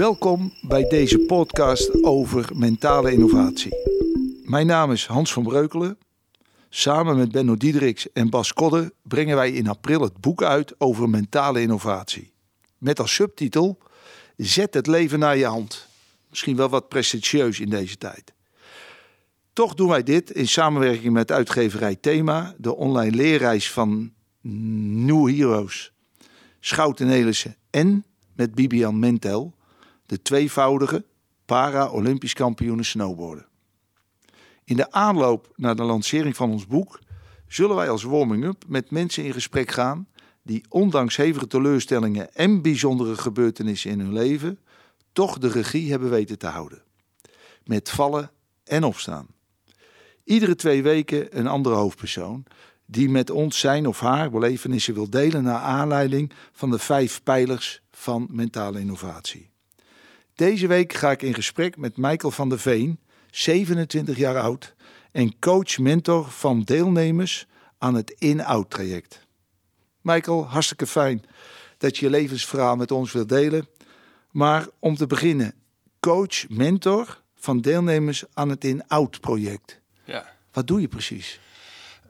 Welkom bij deze podcast over mentale innovatie. Mijn naam is Hans van Breukelen. Samen met Benno Diederiks en Bas Kodde brengen wij in april het boek uit over mentale innovatie. Met als subtitel Zet het leven naar je hand. Misschien wel wat prestigieus in deze tijd. Toch doen wij dit in samenwerking met uitgeverij Thema, de online leerreis van New Heroes, Schouten Nelissen en met Bibian Mentel, de tweevoudige para-Olympisch kampioene snowboarden. In de aanloop naar de lancering van ons boek zullen wij als warming-up met mensen in gesprek gaan die ondanks hevige teleurstellingen en bijzondere gebeurtenissen in hun leven toch de regie hebben weten te houden. Met vallen en opstaan. Iedere twee weken een andere hoofdpersoon die met ons zijn of haar belevenissen wil delen naar aanleiding van de vijf pijlers van mentale innovatie. Deze week ga ik in gesprek met Michael van der Veen, 27 jaar oud en coach-mentor van deelnemers aan het in-out traject. Michael, hartstikke fijn dat je je levensverhaal met ons wilt delen. Maar om te beginnen, coach, mentor van deelnemers aan het in-out project. Ja. Wat doe je precies?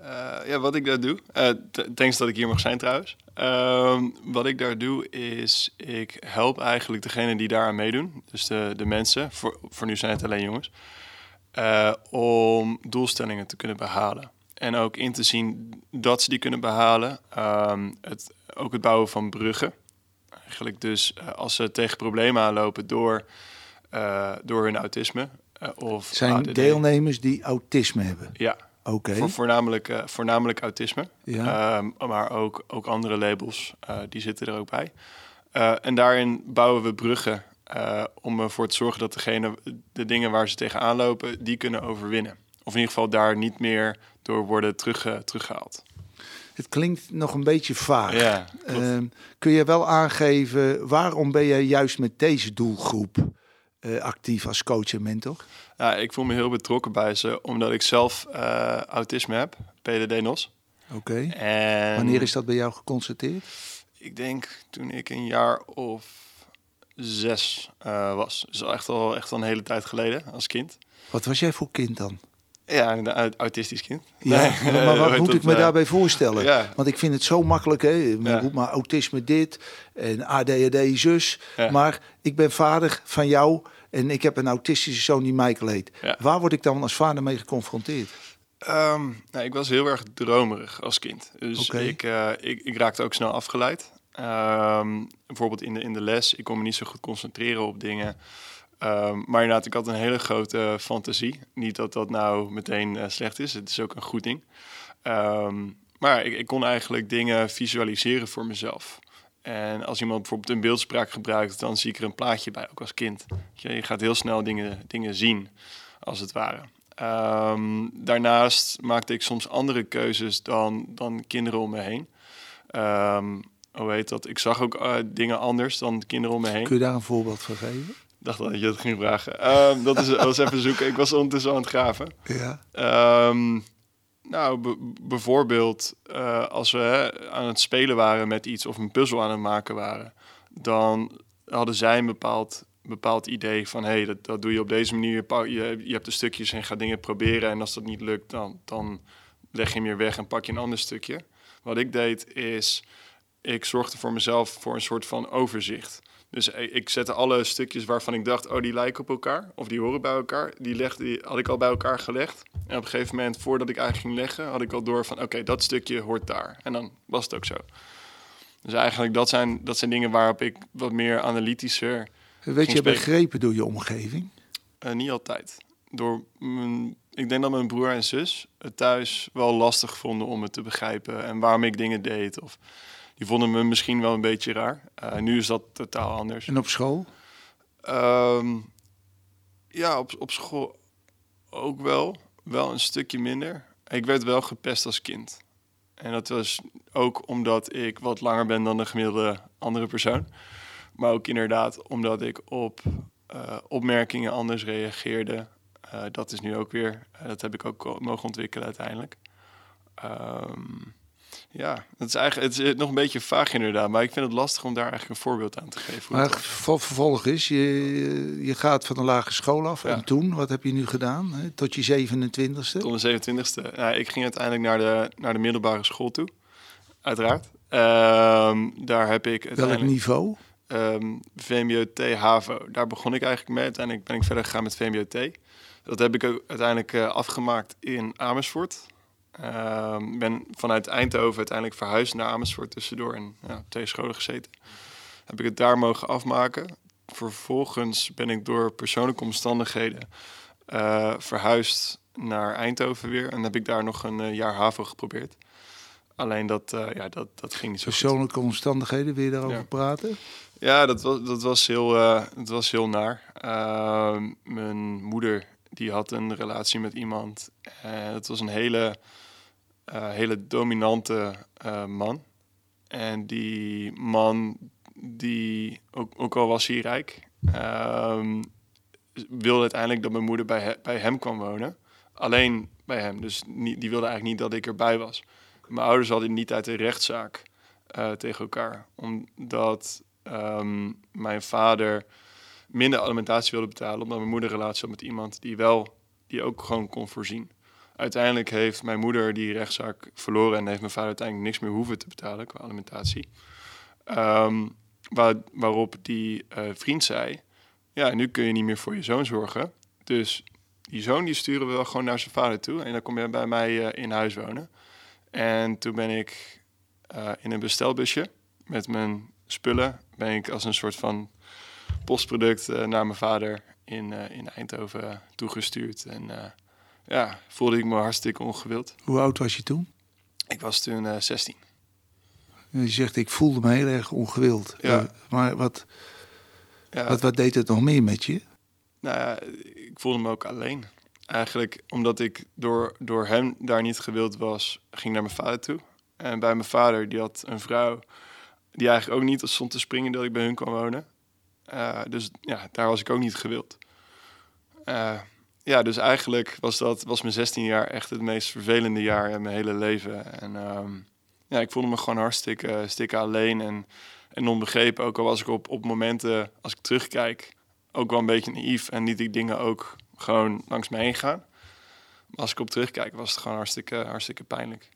Uh, ja, wat ik daar doe. Uh, thanks dat ik hier mag zijn trouwens. Uh, wat ik daar doe is, ik help eigenlijk degene die daaraan meedoen. Dus de, de mensen, voor, voor nu zijn het alleen jongens. Uh, om doelstellingen te kunnen behalen. En ook in te zien dat ze die kunnen behalen. Um, het, ook het bouwen van bruggen. Eigenlijk dus als ze tegen problemen aanlopen door, door hun autisme. of zijn ADD. deelnemers die autisme hebben? Ja, Oké. Voor, voornamelijk, uh, voornamelijk autisme. Ja. Uh, maar ook, ook andere labels, uh, die zitten er ook bij. en daarin bouwen we bruggen om ervoor te zorgen dat degene, de dingen waar ze tegenaan lopen, die kunnen overwinnen. Of in ieder geval daar niet meer door worden terug, teruggehaald. Het klinkt nog een beetje vaag. Ja, ehm, kun je wel aangeven waarom ben je juist met deze doelgroep actief als coach en mentor? Ja, ik voel me heel betrokken bij ze, omdat ik zelf uh, autisme heb, PDD-NOS. Oké. Okay. En Wanneer is dat bij jou geconstateerd? Ik denk toen ik een jaar of zes uh, was. Dus echt al, echt al een hele tijd geleden, als kind. Wat was jij voor kind dan? Ja, een autistisch kind. Ja, nee, maar wat moet ik me daarbij voorstellen? Ja. Want ik vind het zo makkelijk, hè? Ja. Maar autisme dit en ADHD zus. Ja. Maar ik ben vader van jou en ik heb een autistische zoon die Michael heet. Waar word ik dan als vader mee geconfronteerd? Um, nou, ik was heel erg dromerig als kind. Dus okay. ik, uh, ik, ik, raakte ook snel afgeleid. Um, bijvoorbeeld in de, in de les. Ik kon me niet zo goed concentreren op dingen. Um, maar inderdaad, ik had een hele grote fantasie. Niet dat dat nou meteen uh, slecht is. Het is ook een goed ding. maar ik, ik kon eigenlijk dingen visualiseren voor mezelf. En als iemand bijvoorbeeld een beeldspraak gebruikt, dan zie ik er een plaatje bij, ook als kind. Je gaat heel snel dingen, dingen zien, als het ware. Um, daarnaast maakte ik soms andere keuzes dan, dan kinderen om me heen. Hoe heet dat? Ik zag ook uh, dingen anders dan kinderen om me heen. Kun je daar een voorbeeld van geven? Dacht dat je het ging vragen. Um, dat is, was even zoeken. Ik was ondertussen aan het graven. Ja. Nou, bijvoorbeeld uh, als we hè, aan het spelen waren met iets of een puzzel aan het maken waren, dan hadden zij een bepaald, bepaald idee van hé, hey, dat, dat doe je op deze manier. Je, je hebt de stukjes en gaat dingen proberen. En als dat niet lukt, dan, dan leg je hem weer weg en pak je een ander stukje. Wat ik deed is, ik zorgde voor mezelf voor een soort van overzicht. Dus ik zette alle stukjes waarvan ik dacht, oh, die lijken op elkaar. Of die horen bij elkaar. Die, legde, die had ik al bij elkaar gelegd. En op een gegeven moment, voordat ik eigenlijk ging leggen, had ik al door van, oké, dat stukje hoort daar. En dan was het ook zo. Dus eigenlijk, dat zijn, dat zijn dingen waarop ik wat meer analytischer. Weet je begrepen door je omgeving? Uh, niet altijd. Door mijn, ik denk dat mijn broer en zus het thuis wel lastig vonden om het te begrijpen en waarom ik dingen deed. Of die vonden me misschien wel een beetje raar. Uh, nu is dat totaal anders. En op school? Um, ja, op, op school ook wel. Wel een stukje minder. Ik werd wel gepest als kind. En dat was ook omdat ik wat langer ben dan de gemiddelde andere persoon. Maar ook inderdaad omdat ik op uh, opmerkingen anders reageerde. Uh, dat is nu ook weer, dat heb ik ook mogen ontwikkelen uiteindelijk. Um, Ja, het is eigenlijk het is nog een beetje vaag inderdaad, maar ik vind het lastig om daar eigenlijk een voorbeeld aan te geven. Maar vervolg is, je, je gaat van de lagere school af en toen, wat heb je nu gedaan? Hè? Tot je 27ste? Tot mijn 27ste. Nou, ik ging uiteindelijk naar de, naar de middelbare school toe, uiteraard. Ehm, daar heb ik Welk niveau? Um, VMBO-T, HAVO. Daar begon ik eigenlijk mee. Uiteindelijk ben ik verder gegaan met VMBO-T. Dat heb ik ook uiteindelijk uh, afgemaakt in Amersfoort. Um, ben vanuit Eindhoven uiteindelijk verhuisd naar Amersfoort tussendoor en ja, twee scholen gezeten. Heb ik het daar mogen afmaken. Vervolgens ben ik door persoonlijke omstandigheden uh, verhuisd naar Eindhoven weer. En heb ik daar nog een uh, jaar HAVO geprobeerd. Alleen dat, uh, ja, dat, dat ging niet zo Persoonlijke omstandigheden, wil je daarover praten? Ja, dat was, dat was, heel, dat was heel naar. Uh, mijn moeder die had een relatie met iemand. En het was een hele, hele dominante man. En die man, die, ook, ook al was hij rijk, ehm, wilde uiteindelijk dat mijn moeder bij, bij hem kwam wonen. Alleen bij hem. Dus niet, die wilde eigenlijk niet dat ik erbij was. Mijn ouders hadden niet uit de rechtszaak tegen elkaar. Omdat um, mijn vader minder alimentatie wilde betalen. Omdat mijn moeder relatie had met iemand die wel, die ook gewoon kon voorzien. Uiteindelijk heeft mijn moeder die rechtszaak verloren en heeft mijn vader uiteindelijk niks meer hoeven te betalen qua alimentatie. Um, waar, waarop die uh, vriend zei: Ja, nu kun je niet meer voor je zoon zorgen. Dus die zoon die sturen we wel gewoon naar zijn vader toe. En dan kom je bij mij uh, in huis wonen. En toen ben ik uh, in een bestelbusje met mijn spullen... ben ik als een soort van postproduct uh, naar mijn vader in, uh, in Eindhoven toegestuurd. En ja, voelde ik me hartstikke ongewild. Hoe oud was je toen? Ik was toen 16. Je zegt, ik voelde me heel erg ongewild. Ja. maar wat, ja. wat, wat deed het nog meer met je? Nou ja, ik voelde me ook alleen eigenlijk omdat ik door, door hem daar niet gewild was, ging naar mijn vader toe. En bij mijn vader, die had een vrouw die eigenlijk ook niet stond te springen dat ik bij hun kwam wonen. Uh, dus ja, daar was ik ook niet gewild. Uh, ja, dus eigenlijk was dat was mijn 16 jaar echt het meest vervelende jaar in mijn hele leven. En um, ja, ik voelde me gewoon hartstikke, hartstikke alleen en, en onbegrepen. Ook al was ik op, op momenten, als ik terugkijk, ook wel een beetje naïef en niet ik dingen ook gewoon langs me heen gaan. Maar als ik op terugkijk, was het gewoon hartstikke, hartstikke pijnlijk.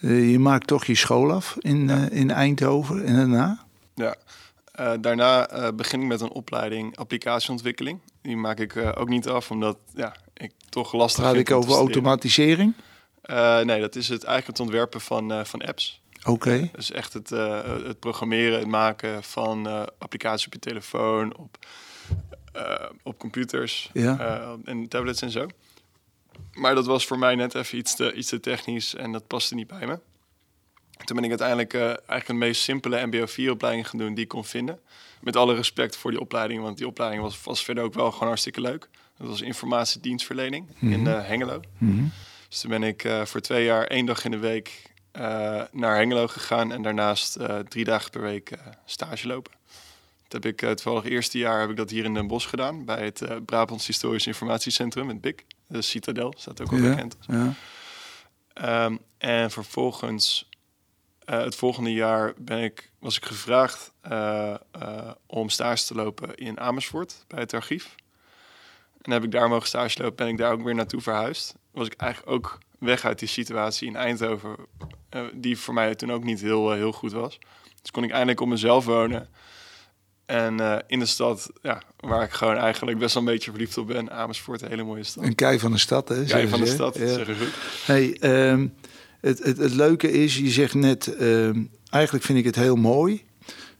Uh, je maakt toch je school af in, ja. in Eindhoven en daarna? Ja, uh, daarna begin ik met een opleiding applicatieontwikkeling. Die maak ik ook niet af, omdat ja, ik toch lastig Praat vind ik over automatisering? nee, dat is het eigenlijk het ontwerpen van, van apps. Oké. Okay. Dus echt het, het programmeren, het maken van applicaties op je telefoon, op op computers ja. en tablets en zo. Maar dat was voor mij net even iets te, iets te technisch en dat paste niet bij me. Toen ben ik uiteindelijk uh, eigenlijk een meest simpele MBO-4-opleiding gaan doen die ik kon vinden. Met alle respect voor die opleiding, want die opleiding was, was verder ook wel gewoon hartstikke leuk. Dat was informatiedienstverlening mm -hmm. in Hengelo. Mm -hmm. Dus toen ben ik voor twee jaar één dag in de week naar Hengelo gegaan en daarnaast drie dagen per week stage lopen. Dat heb ik uh, toevallig eerste jaar heb ik dat hier in Den Bosch gedaan bij het Brabants Historisch Informatiecentrum, het BIC, de Citadel, staat ook ja, bekend. Ja. Um, en vervolgens uh, het volgende jaar ben ik, was ik gevraagd om stage te lopen in Amersfoort bij het archief. En heb ik daar mogen stage lopen, ben ik daar ook weer naartoe verhuisd. Was ik eigenlijk ook weg uit die situatie in Eindhoven, die voor mij toen ook niet heel, heel goed was. Dus kon ik eindelijk op mezelf wonen. En uh, in de stad, ja, waar ik gewoon eigenlijk best wel een beetje verliefd op ben. Amersfoort, een hele mooie stad. Een kei van de stad, hè? Kei van de stad, ja. zeg ik goed. Hey, um, het, het, het, leuke is, je zegt net, um, eigenlijk vind ik het heel mooi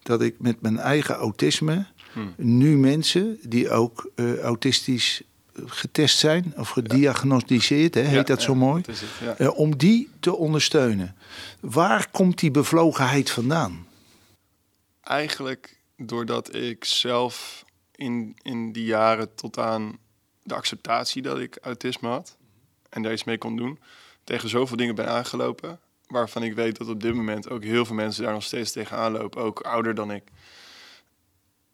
dat ik met mijn eigen autisme hmm. nu mensen die ook uh, autistisch getest zijn of gediagnosticeerd, hè, heet ja, dat zo ja, mooi, dat het, uh, om die te ondersteunen. Waar komt die bevlogenheid vandaan? Eigenlijk doordat ik zelf in, in die jaren tot aan de acceptatie dat ik autisme had en daar iets mee kon doen, tegen zoveel dingen ben aangelopen, waarvan ik weet dat op dit moment ook heel veel mensen daar nog steeds tegenaan lopen, ook ouder dan ik.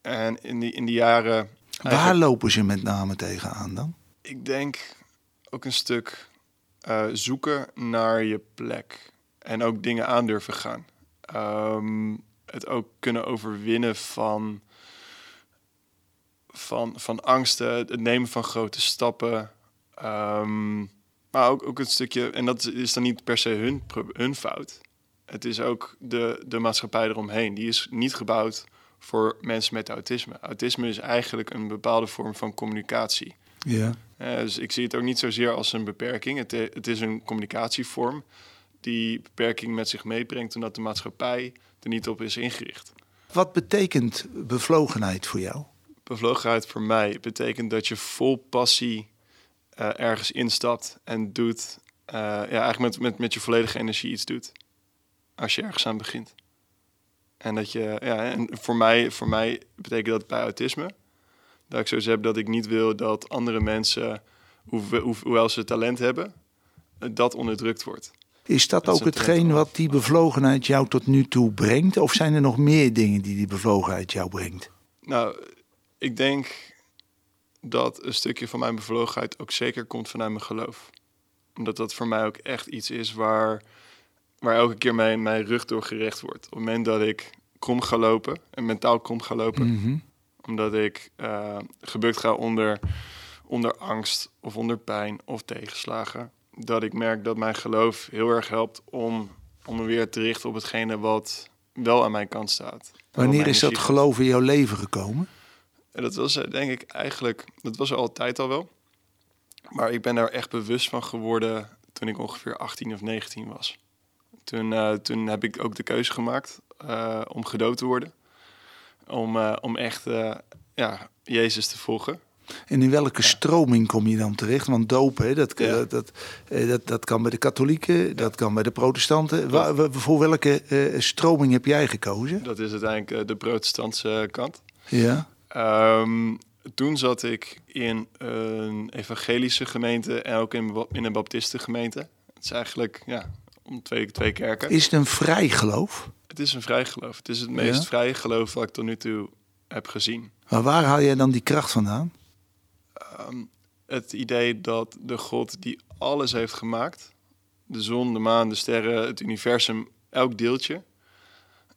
En in die, in die jaren. Waar lopen ze met name tegenaan dan? Ik denk ook een stuk uh, zoeken naar je plek. En ook dingen aandurven gaan. Ehm, het ook kunnen overwinnen van, van, van angsten, het nemen van grote stappen. Ehm, maar ook, ook een stukje, en dat is dan niet per se hun, hun fout. Het is ook de, de maatschappij eromheen. Die is niet gebouwd voor mensen met autisme. Autisme is eigenlijk een bepaalde vorm van communicatie. Ja. Uh, dus ik zie het ook niet zozeer als een beperking. Het, het is een communicatievorm die beperking met zich meebrengt, omdat de maatschappij er niet op is ingericht. Wat betekent bevlogenheid voor jou? Bevlogenheid voor mij betekent dat je vol passie uh, ergens instapt en doet, uh, ja, eigenlijk met, met, met je volledige energie iets doet. Als je ergens aan begint. En dat je, ja, en voor mij, voor mij betekent dat bij autisme. Dat ik zo heb dat ik niet wil dat andere mensen, hoewel ze talent hebben, dat onderdrukt wordt. Is dat, ook hetgeen wat die bevlogenheid jou tot nu toe brengt? Of zijn er nog meer dingen die die bevlogenheid jou brengt? Nou, ik denk dat een stukje van mijn bevlogenheid ook zeker komt vanuit mijn geloof. Omdat dat voor mij ook echt iets is waar, waar elke keer mijn, mijn rug door gerecht wordt. Op het moment dat ik krom ga lopen, en mentaal krom ga lopen, Mhm. omdat ik uh, gebukt ga onder, onder angst of onder pijn of tegenslagen, dat ik merk dat mijn geloof heel erg helpt om, om me weer te richten op hetgene wat wel aan mijn kant staat. Wanneer is dat geloof in jouw leven gekomen? En dat was denk ik eigenlijk, dat was er altijd al wel. Maar ik ben daar echt bewust van geworden toen ik ongeveer 18 of 19 was. Toen, uh, toen heb ik ook de keuze gemaakt uh, om gedood te worden. Om, uh, om echt ja, Jezus te volgen. En in welke stroming kom je dan terecht? Want dopen, dat, ja. dat, dat, dat, kan bij de katholieken, dat kan bij de protestanten. Waar, voor welke stroming heb jij gekozen? Dat is uiteindelijk de protestantse kant. Ja. Um, toen zat ik in een evangelische gemeente en ook in, in een baptistengemeente. Het is eigenlijk ja, om twee, twee kerken. Is het een vrij geloof? Het is een vrij geloof. Het is het meest ja? vrije geloof wat ik tot nu toe heb gezien. Maar waar haal jij dan die kracht vandaan? Um, het idee dat de God die alles heeft gemaakt, de zon, de maan, de sterren, het universum, elk deeltje,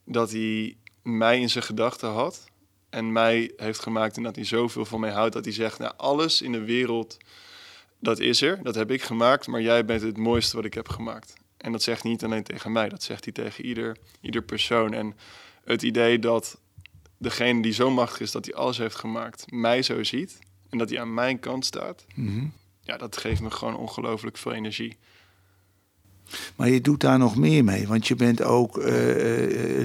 dat hij mij in zijn gedachten had en mij heeft gemaakt en dat hij zoveel van mij houdt dat hij zegt, nou alles in de wereld, dat is er, dat heb ik gemaakt, maar jij bent het mooiste wat ik heb gemaakt. En dat zegt hij niet alleen tegen mij, dat zegt hij tegen ieder, ieder persoon. En het idee dat degene die zo machtig is dat hij alles heeft gemaakt, mij zo ziet en dat hij aan mijn kant staat, mm -hmm. ja, dat geeft me gewoon ongelooflijk veel energie. Maar je doet daar nog meer mee, want je bent ook uh,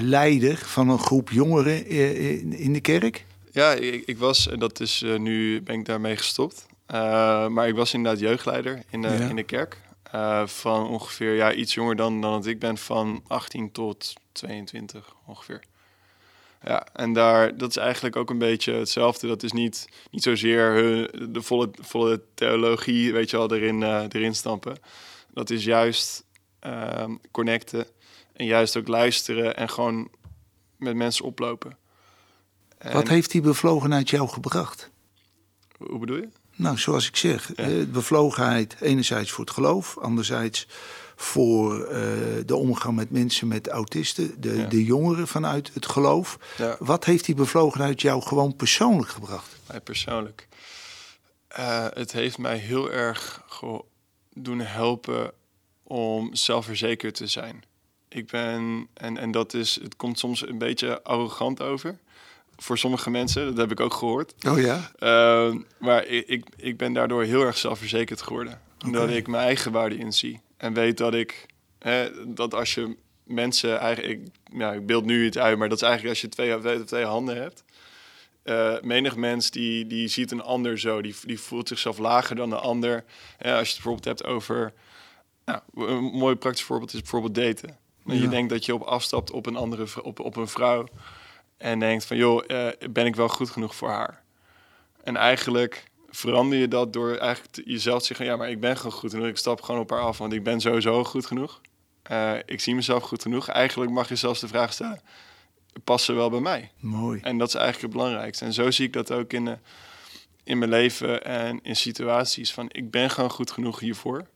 leider van een groep jongeren uh, in de kerk. Ja, ik, ik was, en dat is uh, nu ben ik daarmee gestopt. Uh, maar ik was inderdaad jeugdleider in de, ja. in de kerk. Van ongeveer ja, iets jonger dan, dan dat ik ben, van 18 tot 22 ongeveer. Ja, en daar, dat is eigenlijk ook een beetje hetzelfde. Dat is niet, niet zozeer hun, de volle, volle theologie, weet je wel, erin, erin stampen. Dat is juist uh, connecten en juist ook luisteren en gewoon met mensen oplopen. En, Wat heeft die bevlogenheid jou gebracht? Hoe bedoel je? Nou, zoals ik zeg, ja. bevlogenheid enerzijds voor het geloof, anderzijds voor uh, de omgang met mensen met autisten, de, Ja. de jongeren vanuit het geloof. Ja. Wat heeft die bevlogenheid jou gewoon persoonlijk gebracht? Mij persoonlijk. Eh, het heeft mij heel erg doen helpen om zelfverzekerd te zijn. Ik ben, en, en dat is, het komt soms een beetje arrogant over. Voor sommige mensen, dat heb ik ook gehoord. Oh ja? Uh, maar ik, ik, ik ben daardoor heel erg zelfverzekerd geworden. Omdat ik mijn eigen waarde inzie. En weet dat ik, hè, dat als je mensen eigenlijk, ik, ja, ik beeld nu iets uit, maar dat is eigenlijk als je twee, twee, twee handen hebt. Uh, menig mens die, die ziet een ander zo, die, die voelt zichzelf lager dan de ander. Ja, als je het bijvoorbeeld hebt over, nou, een mooi praktisch voorbeeld is bijvoorbeeld daten. Dat Ja. Je denkt dat je op afstapt op een andere op, op een vrouw en denkt van joh, eh, ben ik wel goed genoeg voor haar? En eigenlijk verander je dat door eigenlijk jezelf te zeggen, ja, maar ik ben gewoon goed genoeg. Ik stap gewoon op haar af, want ik ben sowieso goed genoeg. Eh, ik zie mezelf goed genoeg. Eigenlijk mag je zelfs de vraag stellen, past ze wel bij mij? Mooi. En dat is eigenlijk het belangrijkste. En zo zie ik dat ook in, de, in mijn leven en in situaties van ik ben gewoon goed genoeg hiervoor.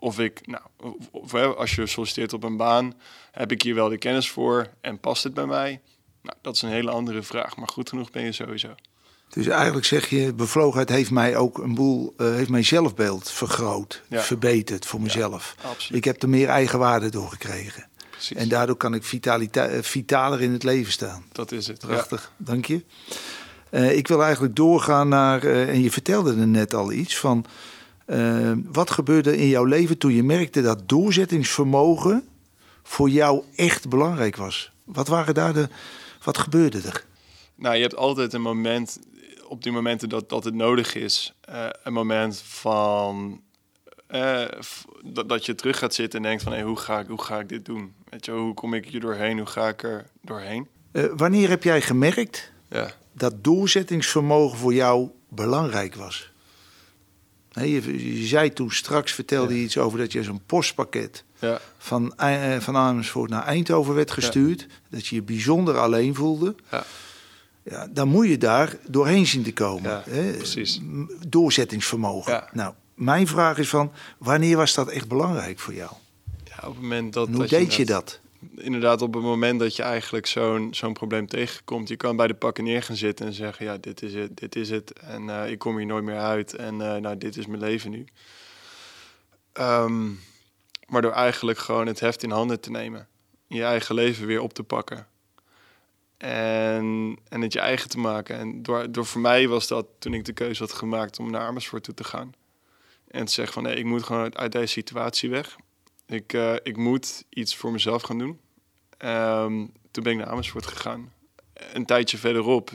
Of ik, nou, of, als je solliciteert op een baan, heb ik hier wel de kennis voor en past het bij mij? Nou, dat is een hele andere vraag, maar goed genoeg ben je sowieso. Dus eigenlijk zeg je, bevlogenheid heeft mij ook een boel, uh, heeft mijn zelfbeeld vergroot, verbeterd voor mezelf. ik heb er meer eigenwaarde door gekregen. Precies. En daardoor kan ik uh, vitaler in het leven staan. Dat is het. Prachtig, dank je. Uh, ik wil eigenlijk doorgaan naar, en je vertelde er net al iets van, wat gebeurde in jouw leven toen je merkte dat doorzettingsvermogen voor jou echt belangrijk was? Wat waren daar de, wat gebeurde er? Nou, je hebt altijd een moment op die momenten dat, dat het nodig is, uh, een moment van uh, dat, dat je terug gaat zitten en denkt van hey, hoe, ga ik, hoe ga ik dit doen? Weet je, hoe kom ik hier doorheen? Hoe ga ik er doorheen? Uh, wanneer heb jij gemerkt ja. dat doorzettingsvermogen voor jou belangrijk was? Je, je, zei toen straks, vertelde je iets over dat je zo'n postpakket ja. van, van Amersfoort naar Eindhoven werd gestuurd. Dat je je bijzonder alleen voelde. Ja. Ja, dan moet je daar doorheen zien te komen. Ja, hè? Precies. Doorzettingsvermogen. Nou, mijn vraag is van, wanneer was dat echt belangrijk voor jou? Ja, op het moment dat... hoe dat deed je, dat? Inderdaad, op het moment dat je eigenlijk zo'n zo'n probleem tegenkomt... je kan bij de pakken neer gaan zitten en zeggen... ja, dit is het, dit is het. En uh, ik kom hier nooit meer uit. En uh, nou, dit is mijn leven nu. Um, maar door eigenlijk gewoon het heft in handen te nemen. Je eigen leven weer op te pakken. En, en het je eigen te maken. En door, door voor mij was dat toen ik de keuze had gemaakt om naar Amersfoort toe te gaan. En te zeggen van nee, ik moet gewoon uit, deze situatie weg. Ik, uh, ik moet iets voor mezelf gaan doen. Um, toen ben ik naar Amersfoort gegaan. Een tijdje verderop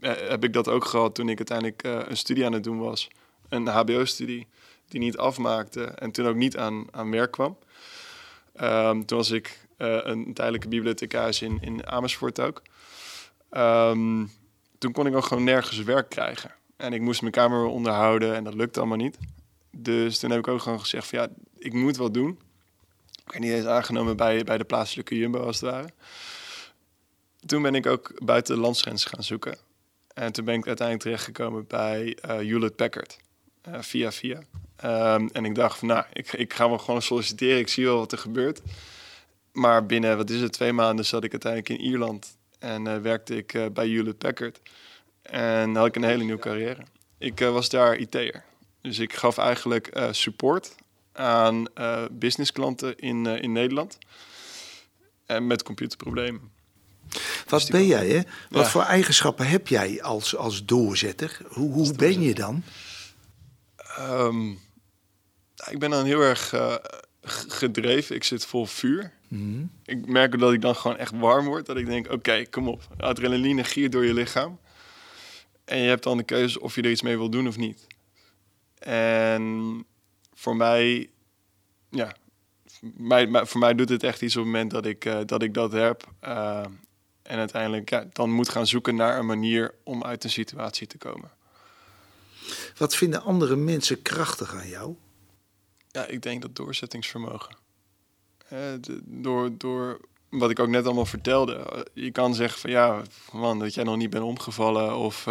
eh, heb ik dat ook gehad toen ik uiteindelijk uh, een studie aan het doen was. Een HBO-studie die niet afmaakte en toen ook niet aan, aan werk kwam. Um, toen was ik een tijdelijke bibliothecaris in, in Amersfoort ook. Um, toen kon ik ook gewoon nergens werk krijgen. En ik moest mijn kamer onderhouden en dat lukte allemaal niet. Dus toen heb ik ook gewoon gezegd van ja, ik moet wat doen. Ik ben niet eens aangenomen bij, bij de plaatselijke Jumbo als het ware. Toen ben ik ook buiten de landsgrens gaan zoeken. En toen ben ik uiteindelijk terechtgekomen bij uh, Hewlett Packard. Uh, via via. Um, en ik dacht van nou, ik, ik ga wel gewoon solliciteren. Ik zie wel wat er gebeurt. Maar binnen, wat is het, twee maanden zat ik uiteindelijk in Ierland. En uh, werkte ik bij Hewlett Packard. En had ik een hele nieuwe carrière. Ik was daar IT'er. Dus ik gaf eigenlijk support aan businessklanten in, in Nederland. En met computerproblemen. Wat dus ben jij, hè? Wat voor eigenschappen heb jij als, als doorzetter? Hoe, hoe ben je dan? Um, ik ben dan heel erg gedreven. Ik zit vol vuur. Mhm. Ik merk dat ik dan gewoon echt warm word. Dat ik denk, oké, kom op. Adrenaline giert door je lichaam. En je hebt dan de keuze of je er iets mee wil doen of niet. En voor mij, ja, mij, voor mij doet het echt iets op het moment dat ik, uh, dat, ik dat heb. Uh, en uiteindelijk ja, dan moet gaan zoeken naar een manier om uit een situatie te komen. Wat vinden andere mensen krachtig aan jou? Ja, ik denk dat doorzettingsvermogen. Uh, door, door wat ik ook net allemaal vertelde. Eh, je kan zeggen van ja, man, dat jij nog niet bent omgevallen. Of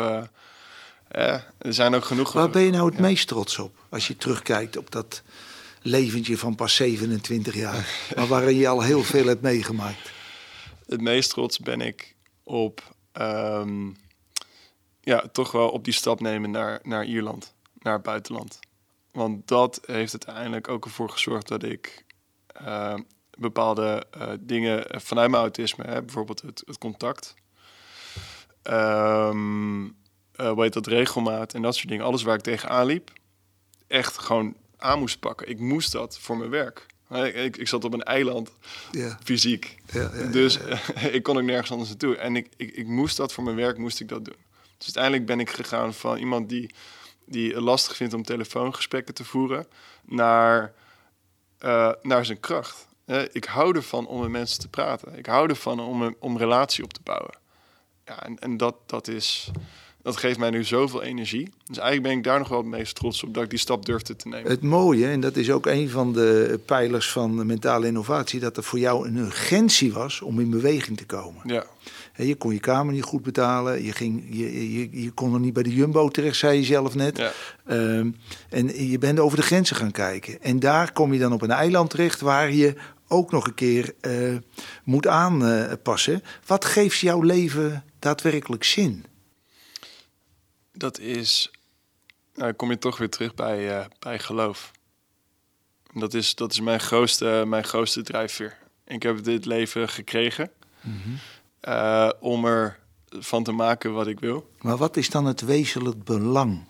er zijn ook genoeg. Waar ben je nou het meest trots op als je terugkijkt op dat leventje van pas 27 jaar, maar waarin je al heel veel hebt meegemaakt? Het meest trots ben ik op, um, ja, toch wel op die stap nemen naar, naar Ierland, naar het buitenland. Want dat heeft uiteindelijk ook ervoor gezorgd dat ik uh, bepaalde uh, dingen vanuit mijn autisme, hè, bijvoorbeeld het, het contact, um, uh, weet dat regelmaat en dat soort dingen, alles waar ik tegenaan liep, echt gewoon aan moest pakken. Ik moest dat voor mijn werk. Ik, ik zat op een eiland, ja. fysiek. Ja, ja, dus ik kon ook nergens anders naartoe. En ik, ik, ik moest dat voor mijn werk, moest ik dat doen. Dus uiteindelijk ben ik gegaan van iemand die die lastig vindt om telefoongesprekken te voeren, naar, uh, naar zijn kracht. ik hou ervan om met mensen te praten. Ik hou ervan om een om relatie op te bouwen. Ja, en, en dat, dat is dat geeft mij nu zoveel energie. Dus eigenlijk ben ik daar nog wel het meest trots op dat ik die stap durfde te nemen. Het mooie, en dat is ook een van de pijlers van mentale innovatie, dat er voor jou een urgentie was om in beweging te komen. Ja. Je kon je kamer niet goed betalen. Je, ging, je, je, je kon er niet bij de Jumbo terecht, zei je zelf net. Ja. Ehm, en je bent over de grenzen gaan kijken. En daar kom je dan op een eiland terecht waar je ook nog een keer uh, moet aanpassen. Wat geeft jouw leven daadwerkelijk zin? Dat is. Nou, kom je toch weer terug bij, uh, bij geloof. Dat is, dat is mijn, grootste, mijn grootste drijfveer. Ik heb dit leven gekregen mm -hmm. uh, om er van te maken wat ik wil. Maar wat is dan het wezenlijk belang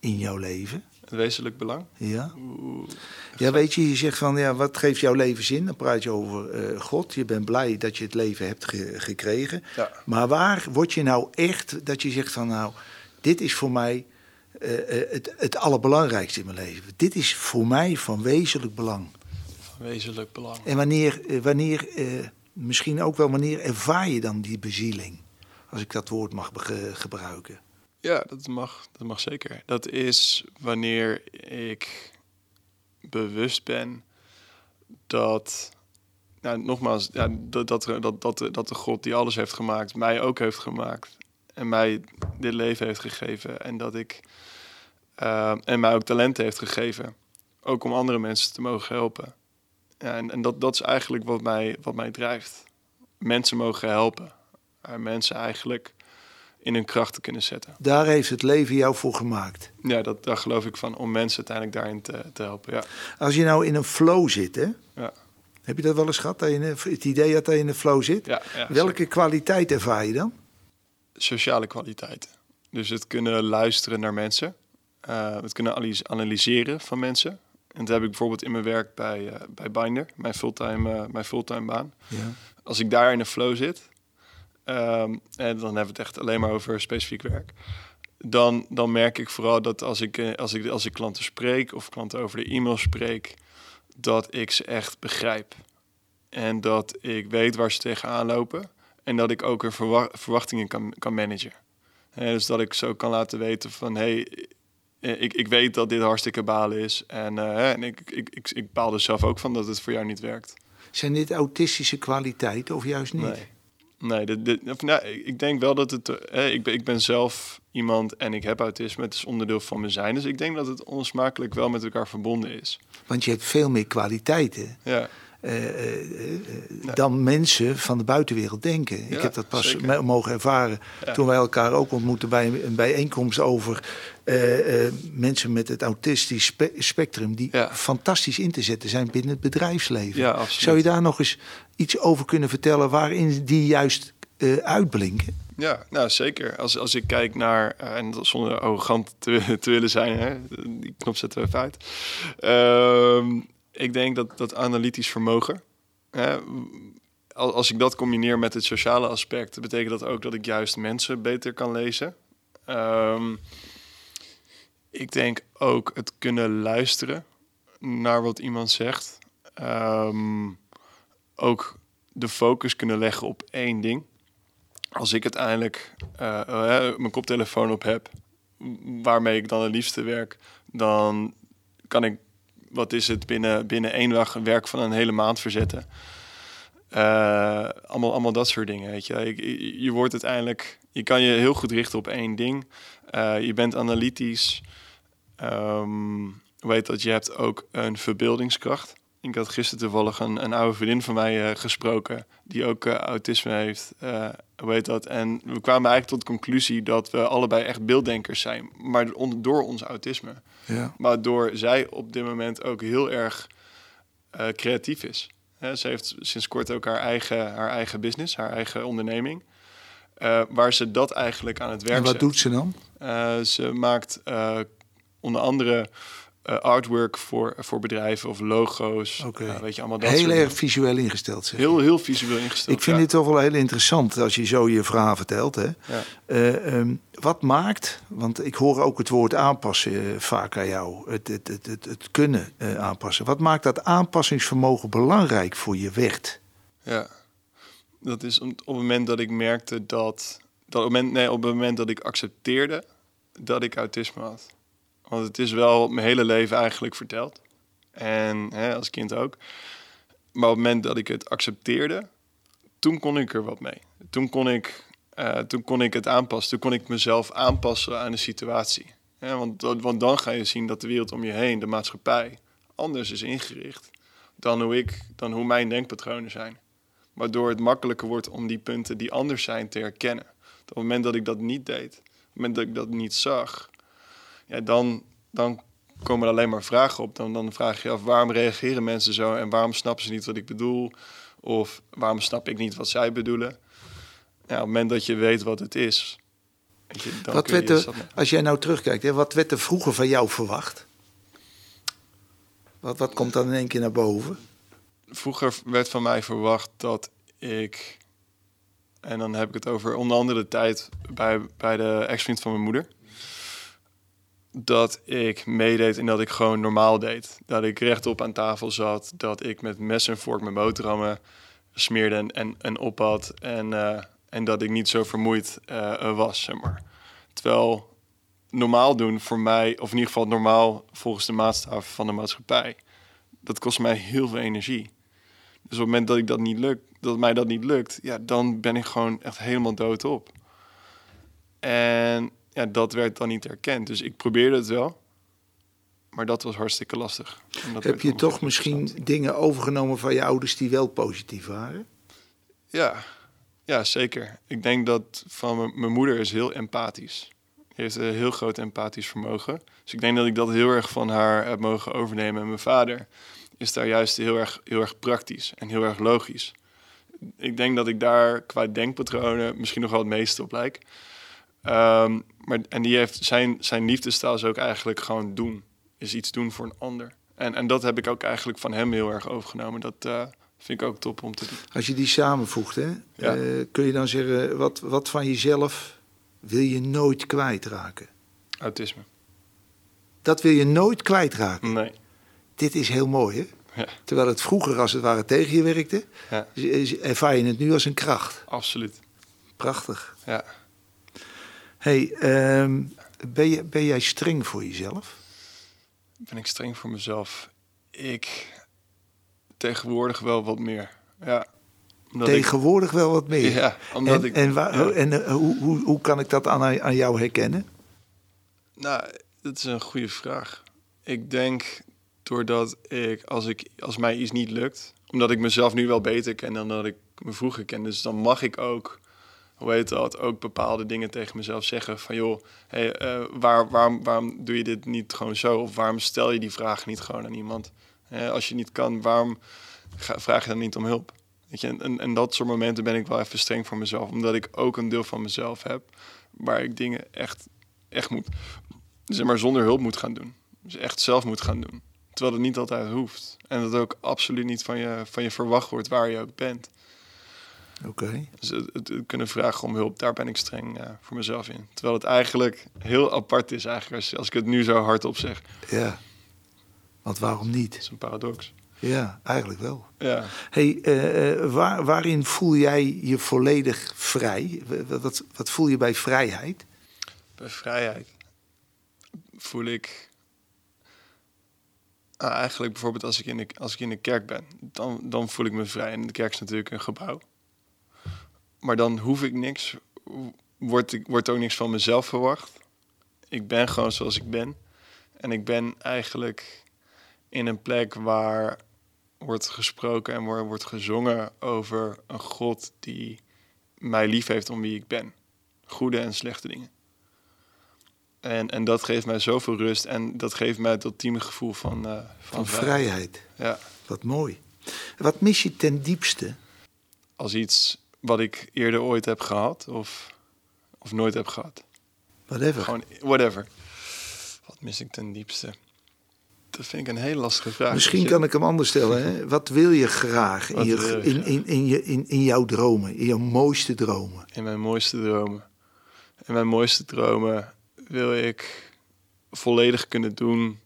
in jouw leven? Het wezenlijk belang? Ja. ja, weet je, je zegt van ja, wat geeft jouw leven zin? Dan praat je over uh, God. Je bent blij dat je het leven hebt ge gekregen. Ja. Maar waar word je nou echt dat je zegt van nou, dit is voor mij uh, het, het allerbelangrijkste in mijn leven. Dit is voor mij van wezenlijk belang. Van wezenlijk belang. En wanneer, wanneer misschien ook wel wanneer ervaar je dan die bezieling? Als ik dat woord mag gebruiken. Ja, dat mag, dat mag zeker. Dat is wanneer ik bewust ben dat, nou, nogmaals, ja, dat, dat, dat, dat de God die alles heeft gemaakt, mij ook heeft gemaakt. En mij dit leven heeft gegeven. En dat ik, uh, en mij ook talenten heeft gegeven. Ook om andere mensen te mogen helpen. Ja, en en dat, dat is eigenlijk wat mij, wat mij drijft. Mensen mogen helpen. En mensen eigenlijk in hun kracht te kunnen zetten. Daar heeft het leven jou voor gemaakt. Ja, dat, daar geloof ik van, om mensen uiteindelijk daarin te, te helpen. Ja. Als je nou in een flow zit, hè? Ja. Heb je dat wel eens gehad, dat je het idee dat je in een flow zit? Ja, ja, Welke zeker. kwaliteit ervaar je dan? Sociale kwaliteit. Dus het kunnen luisteren naar mensen. Uh, het kunnen analyseren van mensen. En dat heb ik bijvoorbeeld in mijn werk bij, uh, bij Binder, mijn fulltime, uh, mijn fulltime baan. Ja. Als ik daar in een flow zit, Um, en dan hebben we het echt alleen maar over specifiek werk. Dan, dan merk ik vooral dat als ik, als, ik, als ik klanten spreek of klanten over de e-mail spreek, dat ik ze echt begrijp. En dat ik weet waar ze tegenaan lopen. En dat ik ook hun verwachtingen kan, kan managen. En dus dat ik zo kan laten weten van hé, hey, ik, ik weet dat dit hartstikke balen is. En, uh, en ik, ik, ik, ik baal er zelf ook van dat het voor jou niet werkt. Zijn dit autistische kwaliteiten of juist niet? Nee. Nee, dit, dit, of, nou, ik denk wel dat het. Eh, ik, ben, ik ben zelf iemand en ik heb autisme. Het is onderdeel van mijn zijn. Dus ik denk dat het onsmakelijk wel met elkaar verbonden is. Want je hebt veel meer kwaliteiten. Ja. Uh, uh, dan mensen van de buitenwereld denken. Ja, ik heb dat pas zeker. mogen ervaren Ja. toen wij elkaar ook ontmoetten bij een bijeenkomst over eh, eh, mensen met het autistisch spe spectrum die Ja. fantastisch in te zetten zijn binnen het bedrijfsleven. Zou je daar nog eens iets over kunnen vertellen waarin die juist eh, uitblinken? Ja, nou zeker. Als, als ik kijk naar, eh, en zonder arrogant te, te willen zijn, hè, die knop zetten we even uit. Ehm, ik denk dat dat analytisch vermogen, hè, als, ik dat combineer met het sociale aspect, betekent dat ook dat ik juist mensen beter kan lezen. Ehm, ik denk ook het kunnen luisteren naar wat iemand zegt. Ehm, ook de focus kunnen leggen op één ding. Als ik uiteindelijk eh, eh, mijn koptelefoon op heb, waarmee ik dan het liefste werk, dan kan ik, wat is het, binnen, binnen één dag werk van een hele maand verzetten. Eh, allemaal, allemaal dat soort dingen, weet je. Je. Je wordt uiteindelijk, je kan je heel goed richten op één ding. Eh, je bent analytisch. Ehm, hoe heet dat? Je hebt ook een verbeeldingskracht. Ik had gisteren toevallig een, een oude vriendin van mij eh, gesproken, die ook eh, autisme heeft. Eh, hoe heet dat? En we kwamen eigenlijk tot de conclusie dat we allebei echt beelddenkers zijn, maar door ons autisme. Ja. Maar door zij op dit moment ook heel erg creatief is. Ze heeft sinds kort ook haar eigen, haar eigen business, haar eigen onderneming. waar ze dat eigenlijk aan het werk En wat zet. doet ze dan? Ze maakt onder andere artwork voor, voor bedrijven of logo's. Ja, weet je, allemaal dat Heel erg visueel ingesteld. Zeg. Heel, heel visueel ingesteld. Ik vind ja. dit toch wel heel interessant als je zo je verhaal vertelt. Hè? Ja. Eh, ehm, wat maakt, want ik hoor ook het woord aanpassen eh, vaak aan jou, het, het, het, het, het kunnen eh, aanpassen. Wat maakt dat aanpassingsvermogen belangrijk voor je werd? Ja, dat is op op het moment dat ik merkte dat Dat op, het moment, nee, op het moment dat ik accepteerde dat ik autisme had. Want het is wel mijn hele leven eigenlijk verteld. En hè, als kind ook. Maar op het moment dat ik het accepteerde, toen kon ik er wat mee. Toen kon ik, uh, toen kon ik het aanpassen. Toen kon ik mezelf aanpassen aan de situatie. Want, want dan ga je zien dat de wereld om je heen, de maatschappij, anders is ingericht dan hoe, ik, dan hoe mijn denkpatronen zijn. Waardoor het makkelijker wordt om die punten die anders zijn te herkennen. Op het moment dat ik dat niet deed, op het moment dat ik dat niet zag, ja, dan, dan komen er alleen maar vragen op. Dan, dan vraag je af waarom reageren mensen zo en waarom snappen ze niet wat ik bedoel? Of waarom snap ik niet wat zij bedoelen? Ja, op het moment dat je weet wat het is. Je, dan wat werd er, als jij nou terugkijkt, hè, wat werd er vroeger van jou verwacht? Wat, wat komt dan in één keer naar boven? Vroeger werd van mij verwacht dat ik, en dan heb ik het over onder andere de tijd bij, bij de ex-vriend van mijn moeder dat ik meedeed en dat ik gewoon normaal deed. Dat ik rechtop aan tafel zat, dat ik met mes en vork mijn boterhammen smeerde en, en, en ophad. En, uh, en dat ik niet zo vermoeid uh, was, zeg maar. Terwijl normaal doen voor mij, of in ieder geval normaal volgens de maatstaf van de maatschappij, dat kost mij heel veel energie. Dus op het moment dat ik dat niet lukt, dat mij dat niet lukt, ja, dan ben ik gewoon echt helemaal doodop. En ja, dat werd dan niet erkend. Dus ik probeerde het wel. Maar dat was hartstikke lastig. Heb je toch misschien dingen overgenomen van je ouders die wel positief waren? Ja, ja zeker. Ik denk dat van mijn moeder is heel empathisch. Die heeft een heel groot empathisch vermogen. Dus ik denk dat ik dat heel erg van haar heb mogen overnemen. En mijn vader is daar juist heel erg, heel erg praktisch en heel erg logisch. Ik denk dat ik daar qua denkpatronen misschien nog wel het meeste op lijk. Um, maar, en die heeft zijn, zijn liefdestaal is ook eigenlijk gewoon doen. Is iets doen voor een ander. En, en dat heb ik ook eigenlijk van hem heel erg overgenomen. Dat uh, vind ik ook top om te doen. Als je die samenvoegt, hè, ja. uh, kun je dan zeggen, wat, wat van jezelf wil je nooit kwijtraken? Autisme. Dat wil je nooit kwijtraken? Nee. Dit is heel mooi, hè? Ja. Terwijl het vroeger als het ware tegen je werkte, ja. ervaar je het nu als een kracht. Absoluut. Prachtig. Ja hey, um, ben, je, ben jij streng voor jezelf? Ben ik streng voor mezelf? Ik tegenwoordig wel wat meer. Ja. Tegenwoordig wel wat meer? Ja, omdat en, ik... En, waar, en uh, hoe, hoe, hoe kan ik dat aan, aan jou herkennen? Nou, dat is een goede vraag. Ik denk doordat ik als, ik, als mij iets niet lukt... omdat ik mezelf nu wel beter ken dan dat ik me vroeger kende... dus dan mag ik ook hoe heet dat, ook bepaalde dingen tegen mezelf zeggen. Van joh, uh, waar, waarom, waarom doe je dit niet gewoon zo? Of waarom stel je die vraag niet gewoon aan iemand? Uh, als je niet kan, waarom vraag je dan niet om hulp? Weet je, en, en dat soort momenten ben ik wel even streng voor mezelf. Omdat ik ook een deel van mezelf heb waar ik dingen echt, echt moet, zeg maar zonder hulp moet gaan doen. Dus echt zelf moet gaan doen. Terwijl het niet altijd hoeft. En dat ook absoluut niet van je, van je verwacht wordt waar je ook bent. Oké. Dus het, kunnen vragen om hulp, daar ben ik streng uh, voor mezelf in. Terwijl het eigenlijk heel apart is eigenlijk als, als ik het nu zo hardop zeg. Ja, want waarom niet? Dat is een paradox. Ja, eigenlijk wel. Ja. Hey, uh, waar, waarin voel jij je volledig vrij? Wat, wat voel je bij vrijheid? Bij vrijheid voel ik ah, eigenlijk bijvoorbeeld als ik, in de, als ik in de kerk ben, dan, dan voel ik me vrij. En de kerk is natuurlijk een gebouw maar dan hoef ik niks, wordt, wordt ook niks van mezelf verwacht. Ik ben gewoon zoals ik ben. En ik ben eigenlijk in een plek waar wordt gesproken en waar wordt gezongen over een God die mij lief heeft om wie ik ben. Goede en slechte dingen. En, en dat geeft mij zoveel rust en dat geeft mij het ultieme gevoel van, uh, van, van vrijheid. Ja. Wat mooi. Wat mis je ten diepste? Als iets wat ik eerder ooit heb gehad of, of nooit heb gehad. Whatever. Gewoon whatever. Wat mis ik ten diepste? Dat vind ik een hele lastige vraag. Misschien kan ik hem anders stellen. Hè? Wat wil je graag in, je, in, in, in, je, in, in jouw dromen, in jouw mooiste dromen? In mijn mooiste dromen. In mijn mooiste dromen wil ik volledig kunnen doen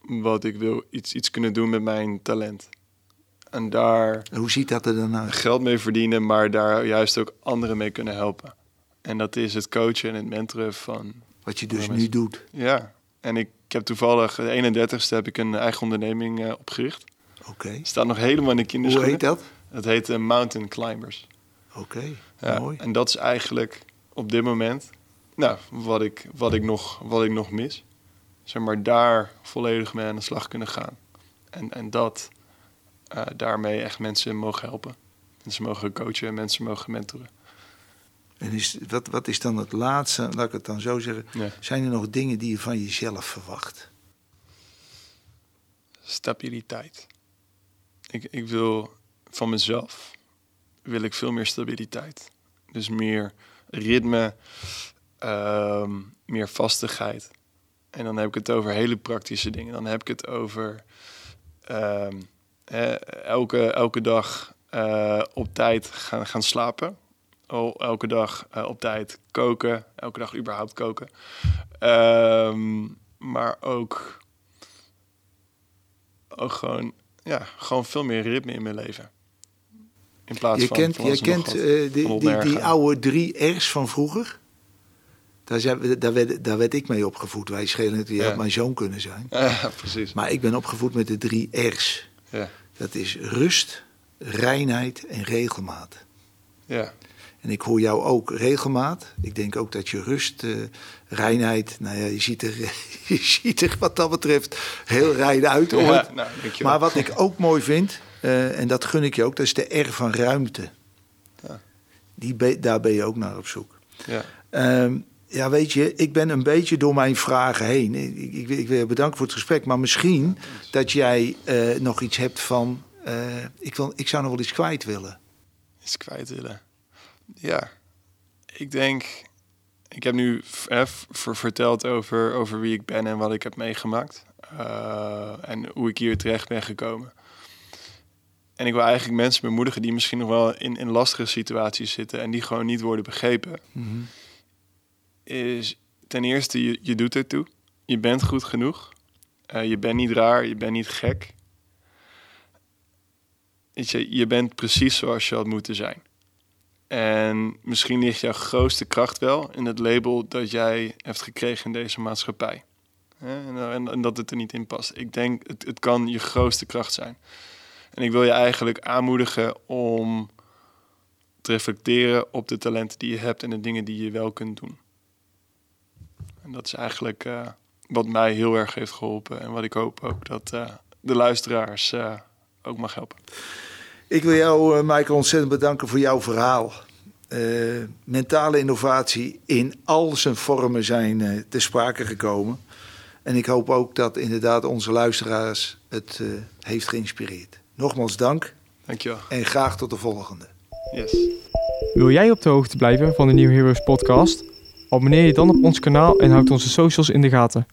wat ik wil. Iets, iets kunnen doen met mijn talent. En daar. Hoe ziet dat er dan uit? Geld mee verdienen, maar daar juist ook anderen mee kunnen helpen. En dat is het coachen en het mentoren van... Wat je dus nu doet. Ja, en ik, ik heb toevallig, de 31ste heb ik een eigen onderneming uh, opgericht. Oké. Staat nog helemaal in de kinderschoenen. Hoe heet dat? Het heet uh, Mountain Climbers. Oké, ja, mooi. En dat is eigenlijk op dit moment nou, wat, ik, wat, ik nog, wat ik nog mis. Zeg maar daar volledig mee aan de slag kunnen gaan. En, en dat uh, daarmee echt mensen mogen helpen. Mensen mogen coachen en mensen mogen mentoren. En is, wat, wat is dan het laatste, laat ik het dan zo zeggen, Ja. zijn er nog dingen die je van jezelf verwacht? Stabiliteit. Ik, ik wil van mezelf wil ik veel meer stabiliteit. Dus meer ritme, ehm, meer vastigheid. En dan heb ik het over hele praktische dingen. Dan heb ik het over ehm, elke, elke dag eh, op tijd gaan, gaan slapen. Oh, elke dag eh, op tijd koken. Elke dag überhaupt koken. Ehm, maar ook, ook gewoon, ja, gewoon veel meer ritme in mijn leven. In plaats Je van. kent, van je kent eh, die, die, die oude drie R's van vroeger? Daar, zijn we- daar, werd, daar werd ik mee opgevoed. Wij schelen het, je Ja. had mijn zoon kunnen zijn. Ja, precies. Maar ik ben opgevoed met de drie R's. Ja, Dat is rust, reinheid en regelmaat. ja, En ik hoor jou ook regelmaat. Ik denk ook dat je rust, eh, reinheid... Nou ja, je ziet, er, je ziet er wat dat betreft heel rein uit. Ja nou. Maar wat ik ook mooi vind, eh, en dat gun ik je ook... dat is de R van ruimte. Ja. Die daar ben je ook naar op zoek. Ja, Ehm, ja, weet je, ik ben een beetje door mijn vragen heen. Ik, ik, ik wil je bedanken voor het gesprek. Maar misschien dat jij eh, nog iets hebt van... eh, ik, wil, ik zou nog wel iets kwijt willen. iets kwijt willen. Ja, ik denk. Ik heb nu eh, verteld over, over wie ik ben en wat ik heb meegemaakt. Eh, en hoe ik hier terecht ben gekomen. En ik wil eigenlijk mensen bemoedigen die misschien nog wel in, in lastige situaties zitten en die gewoon niet worden begrepen. Is ten eerste, je, je doet ertoe. Je bent goed genoeg. Eh, je bent niet raar, je bent niet gek. Je, je bent precies zoals je had moeten zijn. En misschien ligt jouw grootste kracht wel in het label dat jij hebt gekregen in deze maatschappij. En dat het er niet in past. Ik denk, het, het kan je grootste kracht zijn. En ik wil je eigenlijk aanmoedigen om te reflecteren op de talenten die je hebt en de dingen die je wel kunt doen. En dat is eigenlijk eh, wat mij heel erg heeft geholpen en wat ik hoop ook dat eh, de luisteraars eh, ook mag helpen. Ik wil jou, Michael, ontzettend bedanken voor jouw verhaal. Eh, mentale innovatie in al zijn vormen zijn eh te sprake gekomen. En ik hoop ook dat inderdaad onze luisteraars het eh, heeft geïnspireerd. Nogmaals dank Dankjewel. en graag tot de volgende. Yes. Wil jij op de hoogte blijven van de New Heroes podcast? Abonneer je dan op ons kanaal en houd onze socials in de gaten.